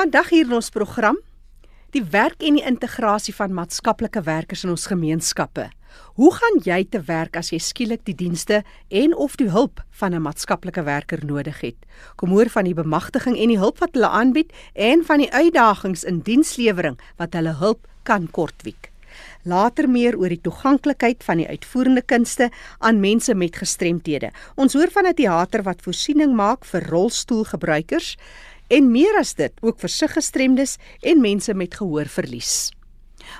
Vandag hier in ons program die werk en die integrasie van maatskaplike werkers in ons gemeenskappe. Hoe gaan jy te werk as jy skielik die dienste en of die hulp van 'n maatskaplike werker nodig het? Kom hoor van die bemagtiging en die hulp wat hulle aanbied en van die uitdagings in dienslewering wat hulle hulp kan kortwiek. Later meer oor die toeganklikheid van die uitvoerende kunste aan mense met gestremthede. Ons hoor van 'n teater wat voorsiening maak vir rolstoelgebruikers en meer as dit ook vir siggestremdes en mense met gehoorverlies.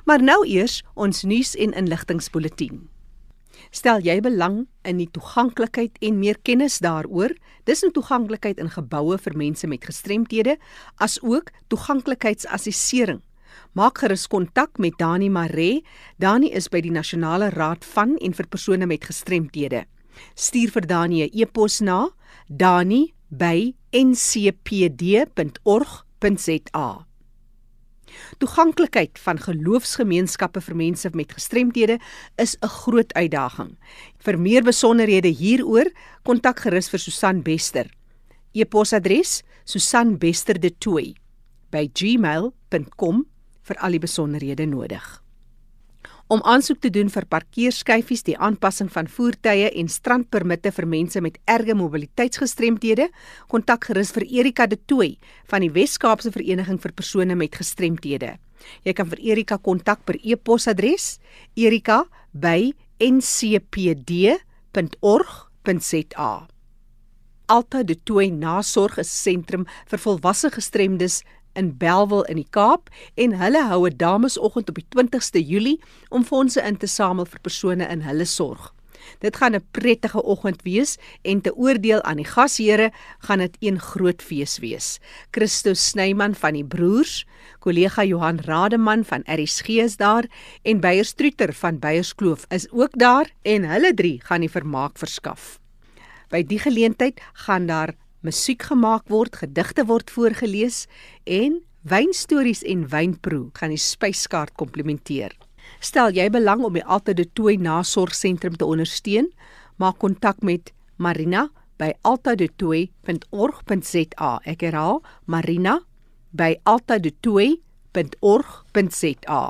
Maar nou eers ons nuus en inligtingspulsatie. Stel jy belang in die toeganklikheid en meer kennis daaroor? Dis nou toeganklikheid in geboue vir mense met gestremthede, as ook toeganklikheidsassessering. Maak gerus kontak met Dani Maree. Dani is by die Nasionale Raad van en vir persone met gestremthede. Stuur vir Dani 'n e-pos na dani by ncpd.org.za. Toeganklikheid van geloofsgemeenskappe vir mense met gestremthede is 'n groot uitdaging. Vir meer besonderhede hieroor, kontak gerus vir Susan Bester. E-posadres: susanbesterdetoy@gmail.com vir al die besonderhede nodig om aansoek te doen vir parkeerskyfies, die aanpassing van voertuie en strandpermitte vir mense met erge mobiliteitsgestremdhede, kontak gerus vir Erika De Tooy van die Wes-Kaapse Vereniging vir persone met gestremthede. Jy kan vir Erika kontak per e-posadres erika@ncpd.org.za. Alta De Tooy Nasorg is sentrum vir volwasse gestremdes in Belwel in die Kaap en hulle hou 'n damesoggend op die 20ste Julie om fondse in te samel vir persone in hulle sorg. Dit gaan 'n prettige oggend wees en te oordeel aan die gasheere gaan dit een groot fees wees. Christo Snyman van die broers, kollega Johan Rademan van RSG is daar en Beyer Struter van Beyerskloof is ook daar en hulle drie gaan die vermaak verskaf. By die geleentheid gaan daar musiek gemaak word, gedigte word voorgeles en wynstories en wynproe gaan die spyskaart komplementeer. Stel jy belang om die Altade Tooi Nasorgsentrum te ondersteun, maak kontak met Marina by altadetooi.org.za. Ek herhaal, Marina by altadetooi.org.za.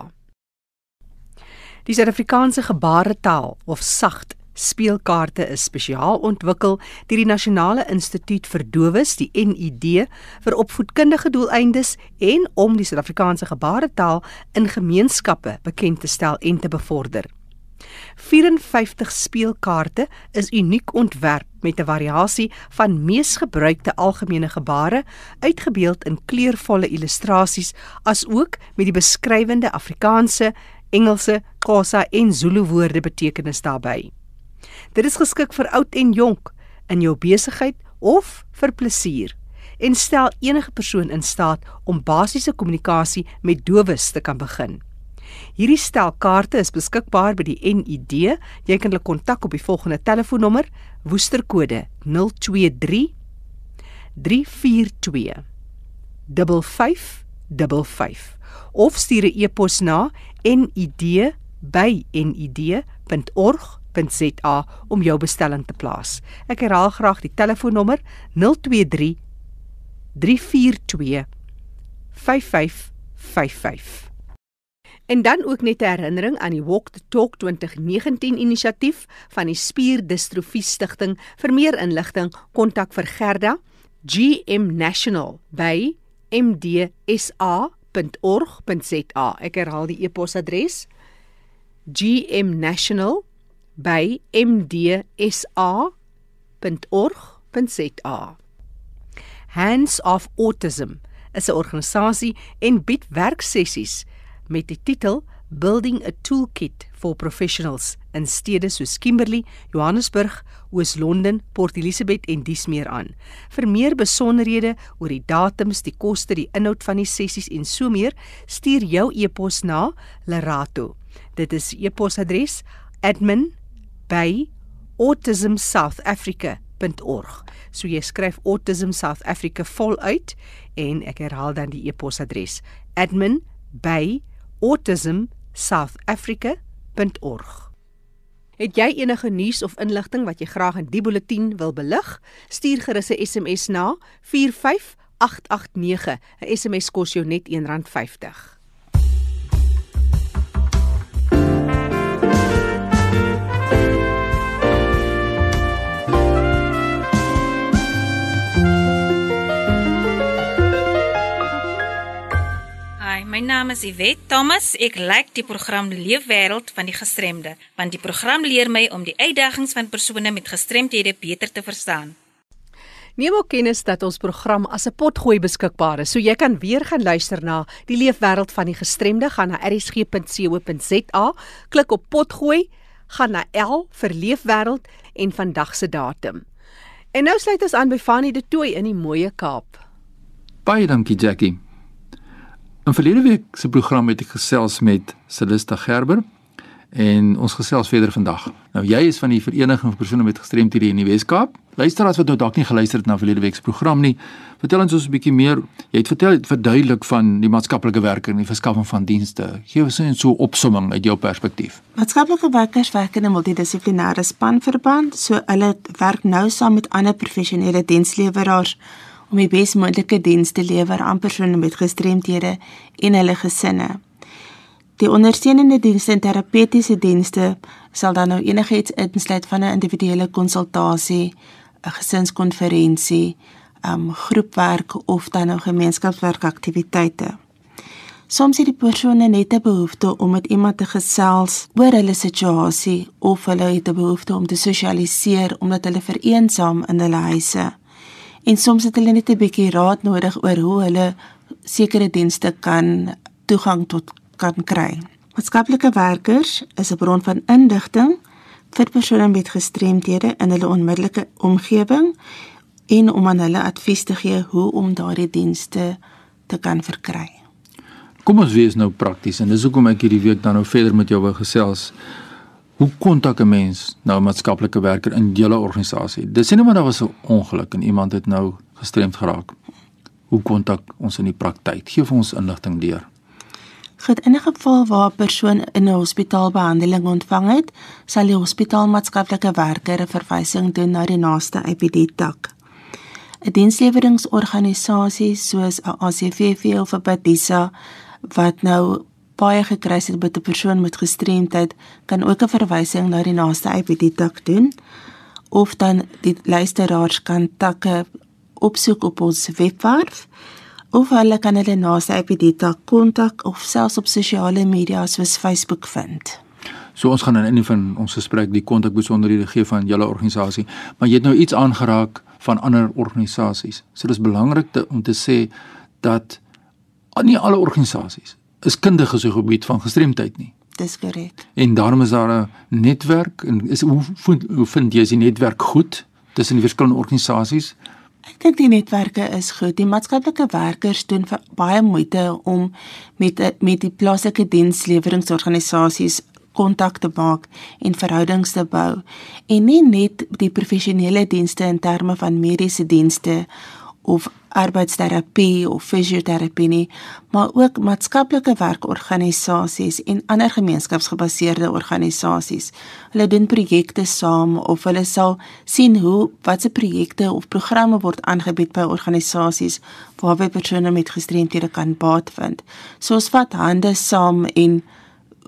Die Suid-Afrikaanse gebaretaal of SAGT speelkaarte is spesiaal ontwikkel deur die Nasionale Instituut vir Dowes, die NID, vir opvoedkundige doeleindes en om die Suid-Afrikaanse gebaretaal in gemeenskappe bekend te stel en te bevorder. 54 speelkaarte is uniek ontwerp met 'n variasie van mees gebruikte algemene gebare, uitgebeeld in kleurvolle illustrasies, asook met die beskrywende Afrikaanse, Engelse, Xhosa en Zulu woorde betekenis daarbey. Dit is geskik vir oud en jonk in jou besigheid of vir plesier en stel enige persoon in staat om basiese kommunikasie met dowes te kan begin. Hierdie stel kaarte is beskikbaar by die NID. Jy kan hulle kontak op die volgende telefoonnommer: Woesterkode 023 342 5555 of stuur 'n e-pos na nid@nid.org www.rsg.co.za om jou bestelling te plaas. Ek herhaal graag die telefoonnommer 023 342 5555. En dan ook net 'n herinnering aan die Walk the Talk 2019 inisiatief van die Spierdistrofie Stichting. Vir meer inligting, kontak vir Gerda GM National by mdsa.org.za. Ek herhaal die e-posadres gmnational by mdsa.org.za. Hands of Autism is 'n organisasie en bied werksessies met die titel Building a Toolkit for Professionals in stede soos Kimberley, Johannesburg, Oos-London, Port Elizabeth en dies meer aan. Vir meer besonderhede oor die datums, die koste, die inhoud van die sessies en so meer, stuur jou e-pos na Lerato. Dit is e-posadres admin by autismsouthafrica.org. So jy skryf Autism South Africa voluit en ek herhaal dan die e-posadres: admin by autismsouthafrica.org. Het jy enige nuus of inligting wat jy graag in die bulletin wil belig? Stuur gerus 'n SMS na 889. 'n SMS kos jou net R1.50. My naam is Iwet Thomas. Ek like die program Leefwêreld van die gestremde, want die program leer my om die uitdagings van persone met gestremthede beter te verstaan. Neem ook kennis dat ons program as 'n potgooi beskikbaar is, so jy kan weer gaan luister na die Leefwêreld van die gestremde, gaan na rsg.co.za, klik op potgooi, gaan na L vir Leefwêreld en vandag se datum. En nou sluit ons aan by Fanny de Tooi in die mooie Kaap. Baie dankie Jackie. In verlede week se program het ek gesels met Celista Gerber en ons gesels verder vandag. Nou jy is van die vereniging van persone met gestremthede in die Wes-Kaap. Luister as wat nou dalk nie geluister het na verlede week se program nie. Vertel ons ons 'n bietjie meer. Jy het vertel verduidelik van die maatskaplike werker en die verskaffing van dienste. Gee ons net so 'n opsomming uit jou perspektief. Maatskaplike werkers werk in 'n multidissiplinêre spanverband, so hulle werk nou saam met ander professionele diensleweraars om die bes moontlike diens te lewer aan persone met gestremthede en hulle gesinne. Die ondersteunende dienste en terapeutiese dienste sal dan nou enigiets insluit van 'n individuele konsultasie, 'n gesinskonferensie, um groepwerk of dan nou gemeenskapswerkaktiwiteite. Soms het die persone net 'n behoefte om met iemand te gesels oor hulle situasie of hulle het 'n behoefte om te sosialiseer omdat hulle vereensaam in hulle huise en soms het hulle net 'n bietjie raad nodig oor hoe hulle sekere dienste kan toegang tot kan kry. Maatskaplike werkers is 'n bron van inligting vir persone met gestremthede in hulle onmiddellike omgewing en om aan hulle advies te gee hoe om daardie dienste te kan verkry. Kom ons wees nou prakties en dis hoekom ek hierdie week dan nou verder met jou wou gesels. Hoe kontak 'n mens nou 'n maatskaplike werker in julle organisasie? Dis sien nou maar daar was 'n ongeluk en iemand het nou gestremd geraak. Hoe kontak ons in die praktyk? Gee vir ons inligting deur. Goed, in 'n geval waar 'n persoon in 'n hospitaal behandeling ontvang het, sal die hospitaalmaatskaplike werker 'n verwysing doen na die naaste IPD tak. 'n Diensleweringsorganisasie soos 'n ACVV of 'n Padisa wat nou baie gekruis het met 'n persoon met gestremdheid kan ook 'n verwysing na die naaste IPD tak doen of dan die luisteraars kan takke opsoek op ons webwerf of hulle kan hulle naaste IPD tak kontak of selfs op sosiale media soos Facebook vind. So ons gaan in een van ons gesprek die kontak besonderhede gee van julle organisasie, maar jy het nou iets aangeraak van ander organisasies. So dis belangrik te, om te sê dat nie alle organisasies is kundig op die gebied van gestremdheid nie. Dis korrek. En daarom is daar 'n netwerk en is hoe vind, hoe vind jy as die netwerk goed tussen die verskillende organisasies? Ek dink die netwerke is goed. Die maatskaplike werkers doen baie moeite om met met die plaaslike diensleweringsorganisasies kontak te maak en verhoudings te bou en nie net die professionele dienste in terme van mediese dienste of arbeidsterapie of fisioterapie nie, maar ook maatskaplike werkorganisasies en ander gemeenskapsgebaseerde organisasies. Hulle doen projekte saam of hulle sal sien hoe watse projekte of programme word aangebied by organisasies waarby persone met gestremthede kan baat vind. Soos wat hande saam en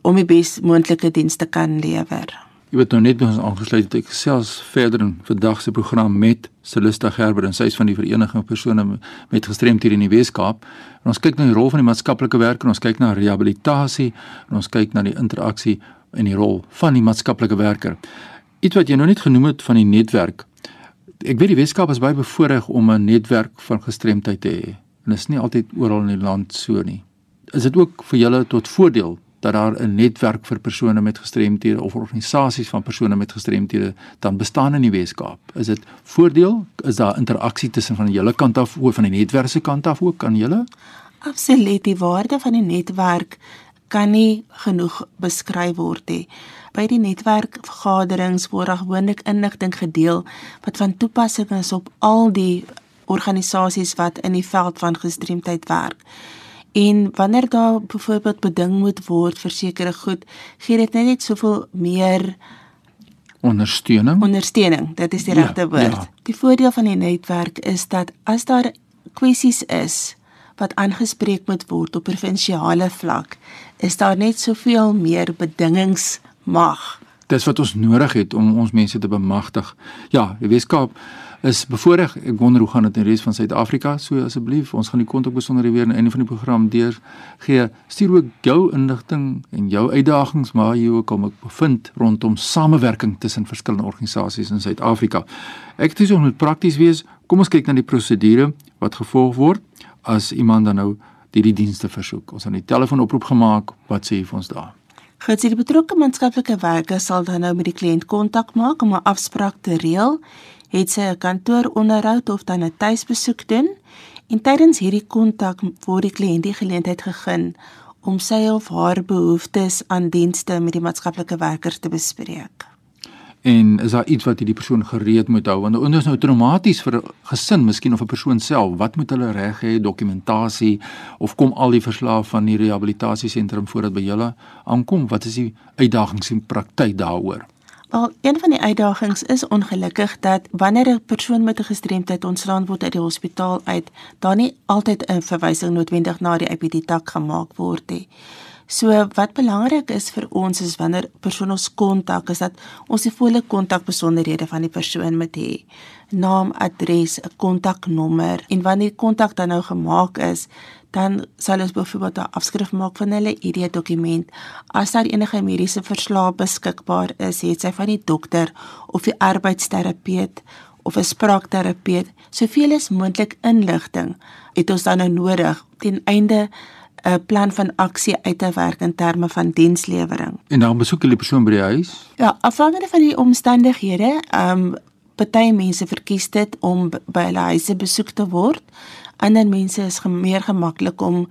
om die bes moontlike dienste kan lewer. Jy weet nou net ons aangesluit het ek selfs verder in vandag se program met Celista Gerber en sy is van die vereniging persone met gestremthede in die Weskaap. En ons kyk na die rol van die maatskaplike werker, ons kyk na rehabilitasie en ons kyk na die interaksie en die rol van die maatskaplike werker. Iets wat jy nou net genoem het van die netwerk. Ek weet die Weskaap is baie bevoordeel om 'n netwerk van gestremdheid te hê. En dit is nie altyd oral in die land so nie. Is dit ook vir julle tot voordeel dat daar 'n netwerk vir persone met gestremthede of organisasies van persone met gestremthede dan bestaan in die Weskaap. Is dit voordeel? Is daar interaksie tussen van hele kant af of van die netwerk se kant af ook aan julle? Absoluut, die waarde van die netwerk kan nie genoeg beskryf word nie. By die netwerkvergaderings word gewoonlik inligting gedeel wat van toepassing is op al die organisasies wat in die veld van gestremdheid werk. En wanneer daar byvoorbeeld beding moet word vir sekere goed, gee dit net net soveel meer ondersteuning. Ondersteuning, dit is die ja, regte woord. Ja. Die voordeel van die netwerk is dat as daar kwessies is wat aangespreek moet word op provinsiale vlak, is daar net soveel meer bedingings mag. Dis wat ons nodig het om ons mense te bemagtig. Ja, die Weskaap is bevoordeel. Ek wonder hoe gaan dit in die res van Suid-Afrika? So asseblief, ons gaan die kontak besonder weer die einde van die program deur gee. Stuur ook jou inligting en jou uitdagings maar jy ook kom ek bevind rondom samewerking tussen verskillende organisasies in Suid-Afrika. Ek het gesê om dit prakties wees. Kom ons kyk na die prosedure wat gevolg word as iemand dan nou hierdie dienste versoek. Ons het 'n telefoonoproep gemaak. Wat sê jy vir ons daar? Gits die betrokke maatskaplike werker sal dan nou met die kliënt kontak maak om 'n afspraak te reël het sy 'n kantooronderhoud of dan 'n tuisbesoek doen en tydens hierdie kontak word die kliënt die geleentheid gegee om sy of haar behoeftes aan dienste met die maatskaplike werkers te bespreek. En is daar iets wat hierdie persoon gereed moet hou want dit is nou traumaties vir 'n gesin, miskien of 'n persoon self. Wat moet hulle reg hê, dokumentasie of kom al die verslae van die rehabilitasiesentrum voordat by julle aankom? Wat is die uitdagings en praktyk daaroor? Wel, een van die uitdagings is ongelukkig dat wanneer 'n persoon met 'n gestremdheid ontslaan word uit die hospitaal uit, daar nie altyd 'n verwysing noodwendig na die IPD-tak gemaak word nie. So wat belangrik is vir ons is wanneer persoon ons kontak is dat ons die volle kontakbesonderhede van die persoon moet hê. Naam, adres, 'n kontaknommer en wanneer die kontak dan nou gemaak is, dan sal ons byvoorbeeld 'n afskrif maak van hulle ID-dokument. As daar enige mediese verslae beskikbaar is, het sy van die dokter of die arbeidsterapeut of 'n spraakterapeut, soveel as moontlik inligting het ons dan nou nodig ten einde 'n plan van aksie uit te werk in terme van dienslewering. En dan besoek hulle die persoon by die huis? Ja, afhangende van die omstandighede, ehm um, party mense verkies dit om by hulle huise besoek te word ander mense is meer gemaklik om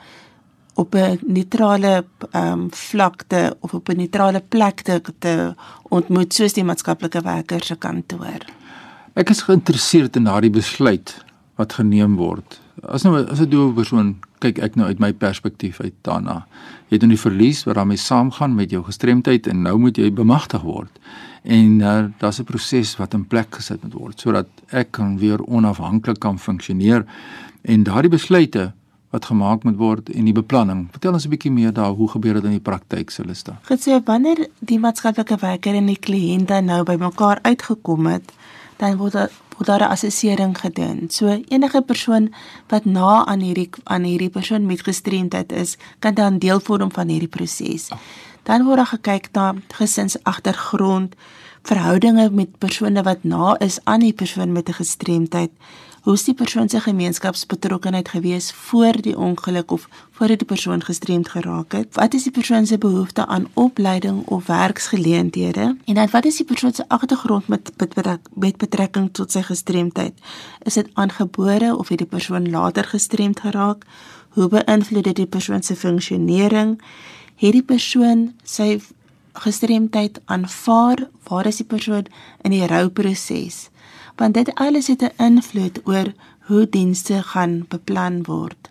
op 'n neutrale ehm um, vlakte of op 'n neutrale plek te, te ontmoet soos die maatskaplike werkers se kantoor. Ek is geïnteresseerd in daardie besluit wat geneem word. As nou as 'n doewe persoon kyk ek nou uit my perspektief uit daarna. Jy het nou die verlies wat daarmee saamgaan met jou gestremdheid en nou moet jy bemagtig word. En uh, daar's 'n proses wat in plek gesit moet word sodat ek kan weer onafhanklik kan funksioneer en daardie besluite wat gemaak moet word en die beplanning. Vertel ons 'n bietjie meer daar hoe gebeur dit in die praktyk, Celeste? Gesê wanneer die maatskaplike werker en die kliënt nou bymekaar uitgekom het, dan word word daar 'n assessering gedoen. So enige persoon wat na aan hierdie aan hierdie persoon met gestremdheid is, kan dan deel vorm van hierdie proses. Dan word daar gekyk na gesinsagtergrond, verhoudinge met persone wat na is aan die persoon met 'n gestremdheid hoe is die persoon se gemeenskapsbetrokkenheid gewees voor die ongeluk of voordat die persoon gestremd geraak het? Wat is die persoon se behoefte aan opleiding of werksgeleenthede? En dan wat is die persoon se agtergrond met met betrekking tot sy gestremdheid? Is dit aangebore of het die persoon later gestremd geraak? Hoe beïnvloed dit die persoon se funksionering? Het die persoon sy gestremdheid aanvaar? Waar is die persoon in die rouproses? want dit alles het 'n invloed oor hoe dienste gaan beplan word.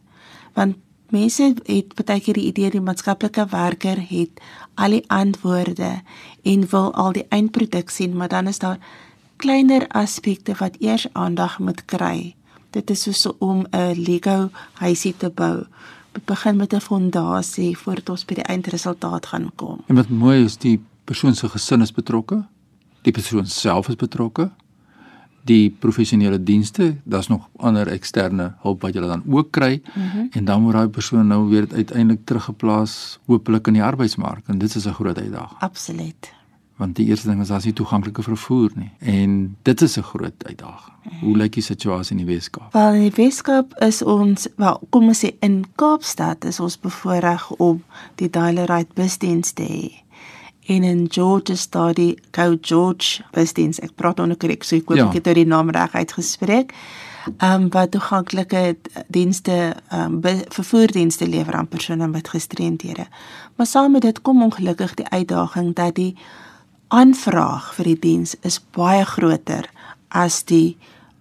Want mense het baie keer die idee die maatskaplike werker het al die antwoorde en wil al die eindproduk sien, maar dan is daar kleiner aspekte wat eers aandag moet kry. Dit is soos om 'n Lego huisie te bou. Begin met 'n fondasie voordat ons by die eindresultaat gaan kom. En wat mooi is, die persoon se gesin is betrokke. Die persoon self is betrokke die professionele dienste, daar's nog ander eksterne hulp wat jy dan ook kry mm -hmm. en dan word daai persoon nou weer uiteindelik teruggeplaas hopelik in die arbeidsmark en dit is 'n groot uitdaging. Absoluut. Want die eerste ding is as jy toeganklike vervoer nie en dit is 'n groot uitdaging. Hoe lyk die situasie in die Weskaap? Wel in die Weskaap is ons wel kom ons sê in Kaapstad is ons bevoorreg om die Dialerite busdiens te hê en in George study Go George busdiens ek praat onder korrek so ek hoop ja. ek het nou die naam reg uitgespreek ehm um, wat toeganklike dienste ehm um, vervoerdienste lewer aan persone met gestremdhede maar saam met dit kom ongelukkig die uitdaging dat die aanvraag vir die diens is baie groter as die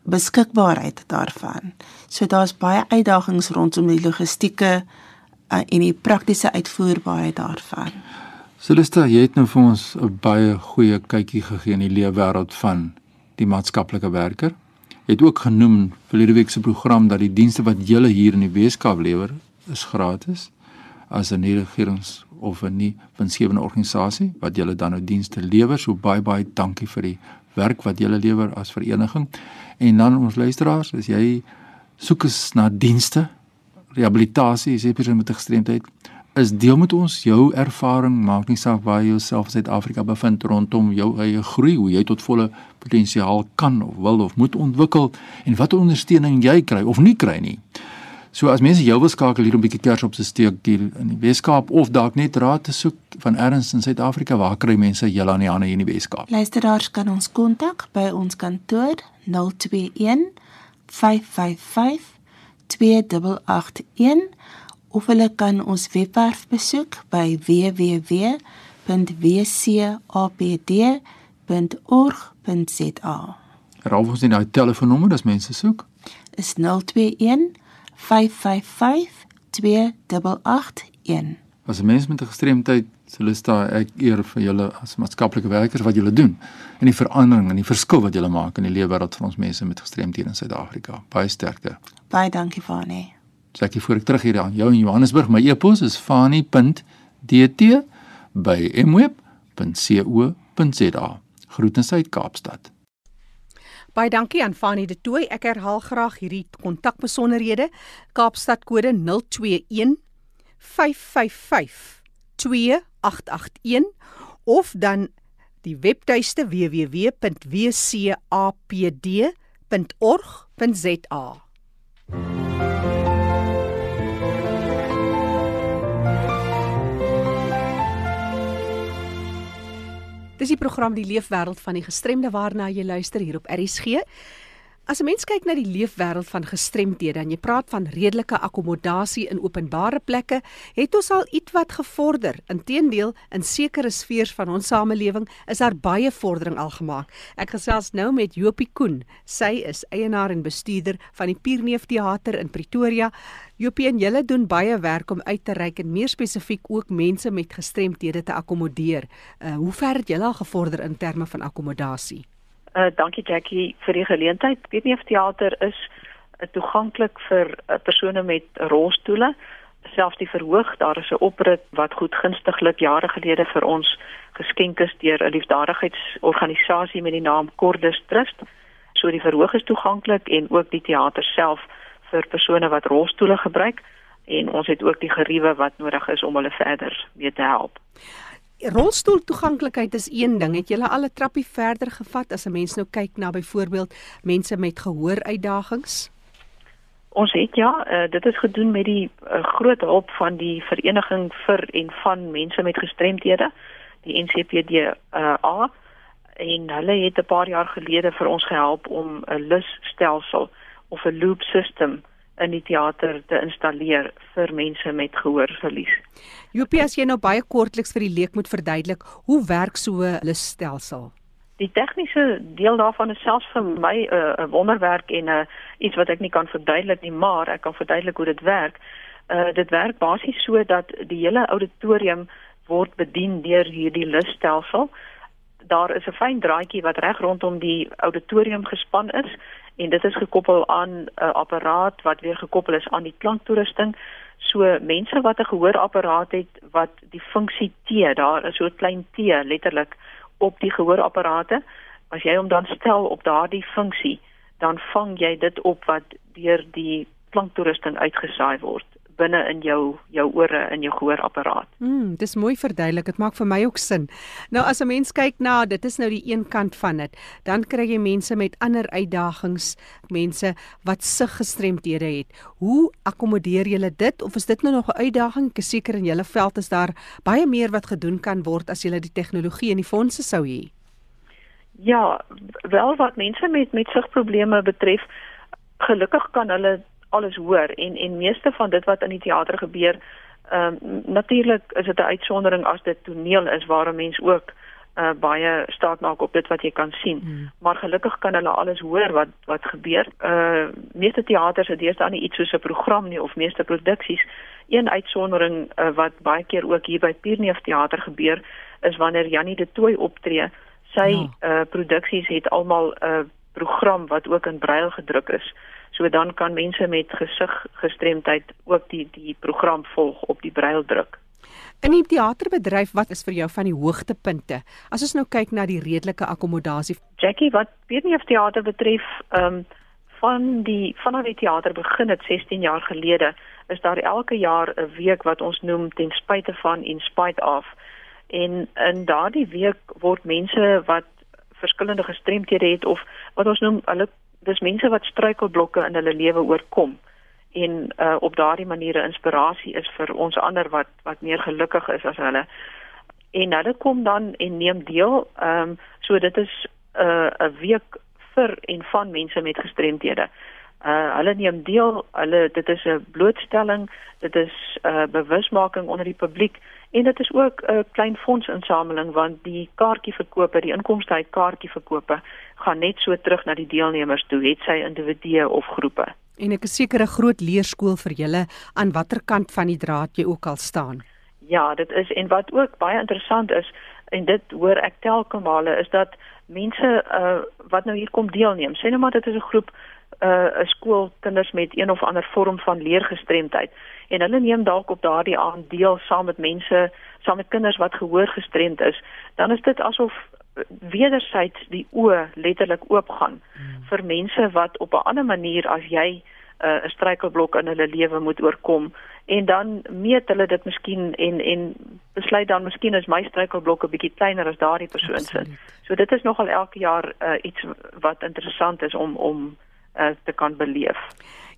beskikbaarheid daarvan so daar's baie uitdagings rondom die logistieke uh, en die praktiese uitvoerbaarheid daarvan Celeste, jy het nou vir ons 'n baie goeie kykie gegee in die leefwêreld van die maatskaplike werker. het ook genoem verlede week se program dat die dienste wat julle hier in die Weskaap lewer is gratis as 'n regerings of 'n nie winsgewende organisasie wat julle dan nou dienste lewer. So baie baie dankie vir die werk wat julle lewer as vereniging. En dan ons luisteraars, as jy soek is na dienste, rehabilitasie, is jy persoon met 'n gestremdheid, is deel met ons jou ervaring, maak nie saak waar jy jouself in Suid-Afrika bevind rondom jou eie groei, hoe jy tot volle potensiaal kan of wil of moet ontwikkel en watter ondersteuning jy kry of nie kry nie. So as mense jou wil skakel hier om 'n bietjie kers op te steek hier in die Weskaap of dalk net raad te soek van ergens in Suid-Afrika, waar kry mense julle aan die hande hier in die Weskaap? Luisteraars kan ons kontak by ons kantoor 021 555 2881 of hulle kan ons webwerf besoek by www.wcapd.org.za. Raaf ons net daai telefoonnommer as mense soek. Is 021 555 2881. As 'n mens met 'n gestremdheid, hulle staan ek eer vir julle as maatskaplike werkers wat julle doen en die verandering en die verskil wat julle maak in die lewe wêreld van ons mense met gestremthede in Suid-Afrika. Baie sterkte. Baie dankie Fanie. Jackie voor ek terug hier aan jou in Johannesburg. My e-pos is fani.dt@mweb.co.za. Groetens uit Kaapstad. Baie dankie aan Fanie De Tooy. Ek herhaal graag hierdie kontakbesonderhede. Kaapstad kode 021 555 2881 of dan die webtuiste www.wcapd.org.za. Dis die program Die Leefwêreld van die Gestremde waarna jy luister hier op RSG. As 'n mens kyk na die leefwêreld van gestremdhede en jy praat van redelike akkommodasie in openbare plekke, het ons al ietwat gevorder. Inteendeel, in sekere sfere van ons samelewing is daar baie vordering al gemaak. Ek gesels nou met Jopie Koen. Sy is eienaar en bestuurder van die Pierneef Theater in Pretoria. Jopie en julle doen baie werk om uit te reik en meer spesifiek ook mense met gestremdhede te akkommodeer. Uh, hoe ver het julle al gevorder in terme van akkommodasie? Uh dankie Jackie vir die geleentheid. Weetneef teater is uh, toeganklik vir uh, persone met rolstoele. Selfs die verhoog, daar is 'n oprit wat goed gunstiglik jare gelede vir ons geskenk is deur 'n liefdadigheidsorganisasie met die naam Cordus Trust. So die verhoog is toeganklik en ook die teater self vir persone wat rolstoele gebruik en ons het ook die geriewe wat nodig is om hulle verder mee te help rolstoel toeganklikheid is een ding. Het julle al 'n trappie verder gevat as 'n mens nou kyk na byvoorbeeld mense met gehooruitdagings? Ons het ja, uh, dit is gedoen met die uh, groot hulp van die vereniging vir en van mense met gestremthede, die NCPD uh, A en hulle het 'n paar jaar gelede vir ons gehelp om 'n lusstelsel of 'n loop system in die teater te installeer vir mense met gehoorverlies. Jopie, as jy nou baie kortliks vir die leek moet verduidelik, hoe werk so 'n stelsel? Die tegniese deel daarvan is selfs vir my 'n uh, wonderwerk en 'n uh, iets wat ek nie kan verduidelik nie, maar ek kan verduidelik hoe dit werk. Uh dit werk basies so dat die hele auditorium word bedien deur hierdie lusstelsel. Daar is 'n fyn draadjie wat reg rondom die auditorium gespan is en dit is gekoppel aan 'n uh, apparaat wat weer gekoppel is aan die klanktoerusting. So mense wat 'n gehoorapparaat het wat die funksie T, daar is so 'n klein T letterlik op die gehoorapparate, as jy hom dan stel op daardie funksie, dan vang jy dit op wat deur die klanktoerusting uitgesaai word binne in jou jou ore in jou gehoorapparaat. Mm, dis mooi verduidelik. Dit maak vir my ook sin. Nou as 'n mens kyk na dit is nou die een kant van dit, dan kry jy mense met ander uitdagings, mense wat sig gestremdhede het. Hoe akkommodeer jy dit of is dit nou nog 'n uitdaging? Ek is seker in julle veld is daar baie meer wat gedoen kan word as jy die tegnologie en die fondse sou hê. Ja, wel wat mense met met sigprobleme betref, gelukkig kan hulle alles hoor en en meeste van dit wat in die teater gebeur ehm um, natuurlik is dit 'n uitsondering as dit toneel is waar 'n mens ook uh, baie staat maak op dit wat jy kan sien hmm. maar gelukkig kan hulle alles hoor wat wat gebeur uh meeste teaters het deesdae nie iets soos 'n program nie of meeste produksies een uitsondering uh, wat baie keer ook hier by Pierneef teater gebeur is wanneer Jannie de Tooi optree sy ja. uh produksies het almal 'n uh, program wat ook in brail gedruk is. So dan kan mense met gesig gestremdheid ook die die program volg op die brail druk. In die teaterbedryf, wat is vir jou van die hoogtepunte? As ons nou kyk na die redelike akkommodasie. Jackie, wat Pierneef teater betref, ehm um, van die vanaf die teater begin het 16 jaar gelede, is daar elke jaar 'n week wat ons noem ten spyte van in spite of. En in daardie week word mense wat verskillende gestremthede het of wat ons noem hulle dis mense wat struikelblokke in hulle lewe oorkom en uh, op daardie maniere inspirasie is vir ons ander wat wat meer gelukkig is as hulle. En hulle kom dan en neem deel. Ehm um, so dit is 'n uh, 'n week vir en van mense met gestremthede. Uh hulle neem deel, hulle dit is 'n blootstelling, dit is 'n uh, bewusmaking onder die publiek en dit is ook 'n klein fondsinsameling want die kaartjieverkope, die inkomste uit kaartjieverkope gaan net so terug na die deelnemers toe, het sy individue of groepe. En ek is seker 'n groot leerskool vir julle aan watter kant van die draad jy ook al staan. Ja, dit is en wat ook baie interessant is en dit hoor ek telke male is dat mense uh, wat nou hier kom deelneem. Sê nou maar dit is 'n groep uh, skoolkinders met een of ander vorm van leergestremdheid en hulle neem dalk op daardie aand deel saam met mense, saam met kinders wat gehoorgestremd is. Dan is dit asof wederzijds die oë letterlik oopgaan hmm. vir mense wat op 'n ander manier as jy 'n uh, struikelblok in hulle lewe moet oorkom en dan meet hulle dit miskien en en besluit dan miskien is my struikelblok 'n bietjie kleiner as daardie persoon se. So dit is nogal elke jaar uh, iets wat interessant is om om uh, te kan beleef.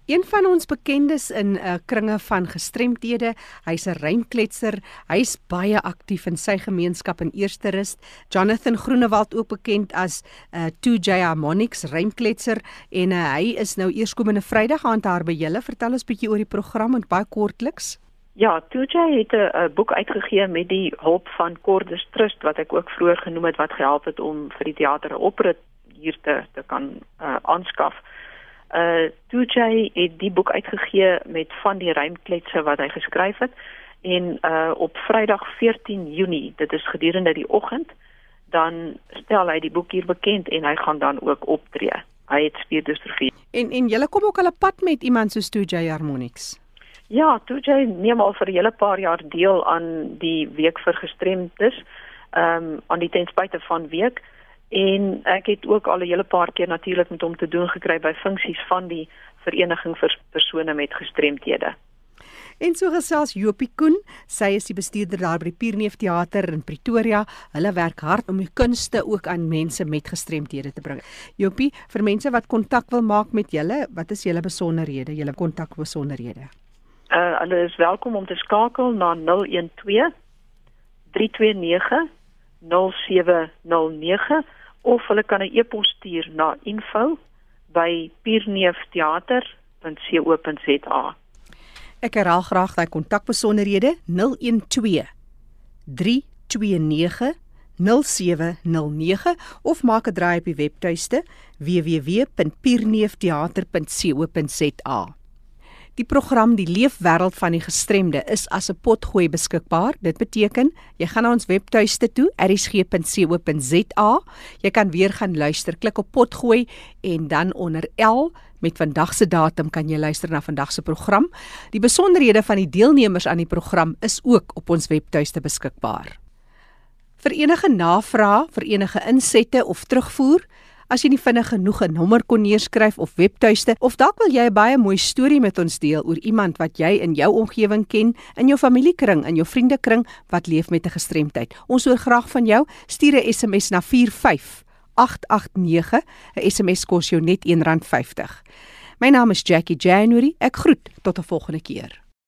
Een van ons bekendes in 'n uh, kringe van gestremdhede, hy's 'n rymkletser. Hy's baie aktief in sy gemeenskap in Eerste Rust. Jonathan Groenewald ook bekend as 'n uh, 2J Harmonics rymkletser en uh, hy is nou eerskomende Vrydag aan daar by julle. Vertel ons bietjie oor die program en baie kortliks. Ja, 2J het 'n boek uitgegee met die hulp van Cordus Trust wat ek ook vroeër genoem het wat gehelp het om vir die teater 'n oprit hier te te kan uh, aanskaf. Uh Tujay het die boek uitgegee met van die rymkletse wat hy geskryf het en uh op Vrydag 14 Junie, dit is gedurende die oggend, dan stel hy die boek hier bekend en hy gaan dan ook optree. Hy het spierdistrofie. En en jy kom ook al 'n pad met iemand soos Tujay Harmonics. Ja, Tujay neem al vir 'n hele paar jaar deel aan die week vir gestremdes. Ehm um, aan die ten spyte van week en ek het ook al 'n hele paar keer natuurlik met hom te doen gekry by funksies van die vereniging vir persone met gestremthede. En so gesels Jopie Koen, sy is die bestuurder daar by die Pierneef Theater in Pretoria. Hulle werk hard om die kunste ook aan mense met gestremthede te bring. Jopie, vir mense wat kontak wil maak met julle, wat is julle besonderhede, julle kontakbesonderhede? Uh hulle is welkom om te skakel na 012 329 0709 of hulle kan 'n e-pos stuur na info@pierneeftheater.co.za. Ek herhaal graag daai kontakbesonderhede 012 329 0709 of maak 'n draai op die webtuiste www.pierneeftheater.co.za. Die program Die Leefwêreld van die Gestremde is as 'n potgooi beskikbaar. Dit beteken jy gaan na ons webtuiste toe, erisg.co.za. Jy kan weer gaan luister. Klik op potgooi en dan onder L met vandag se datum kan jy luister na vandag se program. Die besonderhede van die deelnemers aan die program is ook op ons webtuiste beskikbaar. Vir enige navrae, vir enige insette of terugvoer As jy nie vinnig genoeg 'n nommer kon neerskryf of webtuiste of dalk wil jy 'n baie mooi storie met ons deel oor iemand wat jy in jou omgewing ken, in jou familiekring, in jou vriendekring wat leef met 'n gestremdheid. Ons hoor graag van jou. Stuur 'n SMS na 45889. 'n SMS kos jou net R1.50. My naam is Jackie January. Ek groet tot 'n volgende keer.